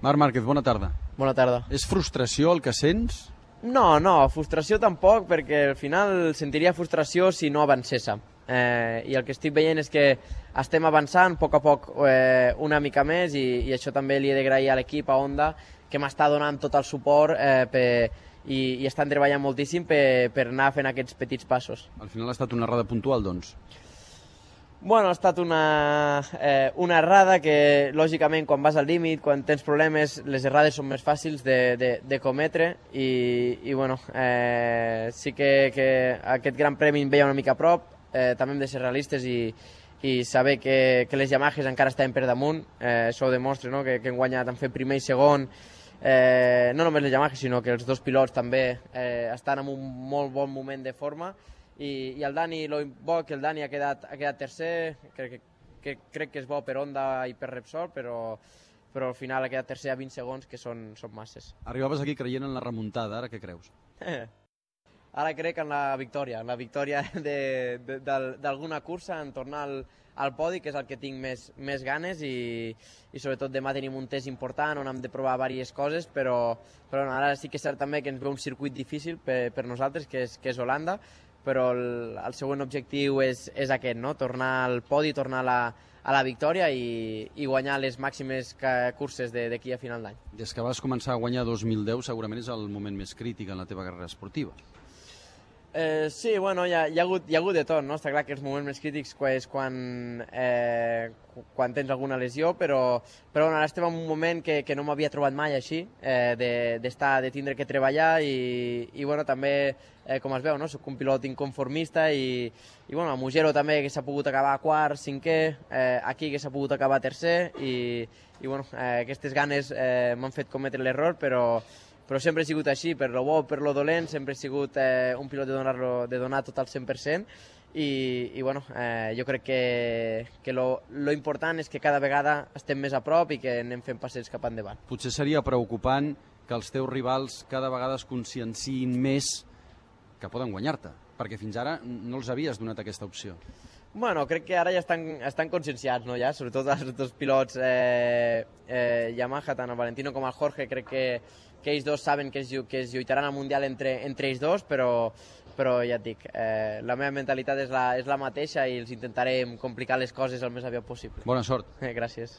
Marc Márquez, bona tarda. Bona tarda. És frustració el que sents? No, no, frustració tampoc, perquè al final sentiria frustració si no avancéssem. Eh, I el que estic veient és que estem avançant a poc a poc eh, una mica més i, i això també li he d'agrair a l'equip, a Onda, que m'està donant tot el suport eh, per, i, i estan treballant moltíssim per, per anar fent aquests petits passos. Al final ha estat una errada puntual, doncs. Bueno, ha estat una, eh, una errada que, lògicament, quan vas al límit, quan tens problemes, les errades són més fàcils de, de, de cometre i, i bueno, eh, sí que, que aquest gran premi em veia una mica a prop, eh, també hem de ser realistes i, i saber que, que les Yamahas encara estaven per damunt, eh, això ho demostra, no? que, que han guanyat, han fet primer i segon, eh, no només les Yamahas, sinó que els dos pilots també eh, estan en un molt bon moment de forma, i, i el Dani, lo bo que el Dani ha quedat, ha quedat tercer, crec que, que, crec que és bo per Honda i per Repsol, però, però al final ha quedat tercer a 20 segons, que són, són masses. Arribaves aquí creient en la remuntada, ara què creus? Ara crec en la victòria, en la victòria d'alguna cursa, en tornar al, al podi, que és el que tinc més, més ganes i, i sobretot demà tenim un test important on hem de provar diverses coses, però, però no, ara sí que és cert també que ens ve un circuit difícil per, per nosaltres, que és, que és Holanda, però el, el següent objectiu és, és aquest, no? tornar al podi, tornar a la, a la victòria i, i guanyar les màximes curses d'aquí a final d'any. Des que vas començar a guanyar 2010 segurament és el moment més crític en la teva carrera esportiva. Eh, sí, bueno, hi ha, hi, ha hagut, hi ha hagut de tot, no? Està clar que els moments més crítics és quan, eh, quan tens alguna lesió, però, però bueno, ara estem en un moment que, que no m'havia trobat mai així, eh, d'estar, de, de tindre que treballar i, i bueno, també, eh, com es veu, no? soc un pilot inconformista i, i bueno, a Mugello també que s'ha pogut acabar quart, cinquè, eh, aquí que s'ha pogut acabar tercer i, i bueno, eh, aquestes ganes eh, m'han fet cometre l'error, però, però sempre he sigut així, per lo bo, per lo dolent, sempre he sigut eh, un pilot de donar, de donar tot al 100% i, i bueno, eh, jo crec que, que lo, lo important és que cada vegada estem més a prop i que anem fent passets cap endavant. Potser seria preocupant que els teus rivals cada vegada es conscienciïn més que poden guanyar-te, perquè fins ara no els havies donat aquesta opció. Bueno, crec que ara ja estan, estan conscienciats, no, ja? sobretot els dos pilots eh, eh, Yamaha, tant el Valentino com el Jorge, crec que, que ells dos saben que es, que es lluitaran al Mundial entre, entre ells dos, però, però ja et dic, eh, la meva mentalitat és la, és la mateixa i els intentarem complicar les coses el més aviat possible. Bona sort. Eh, gràcies.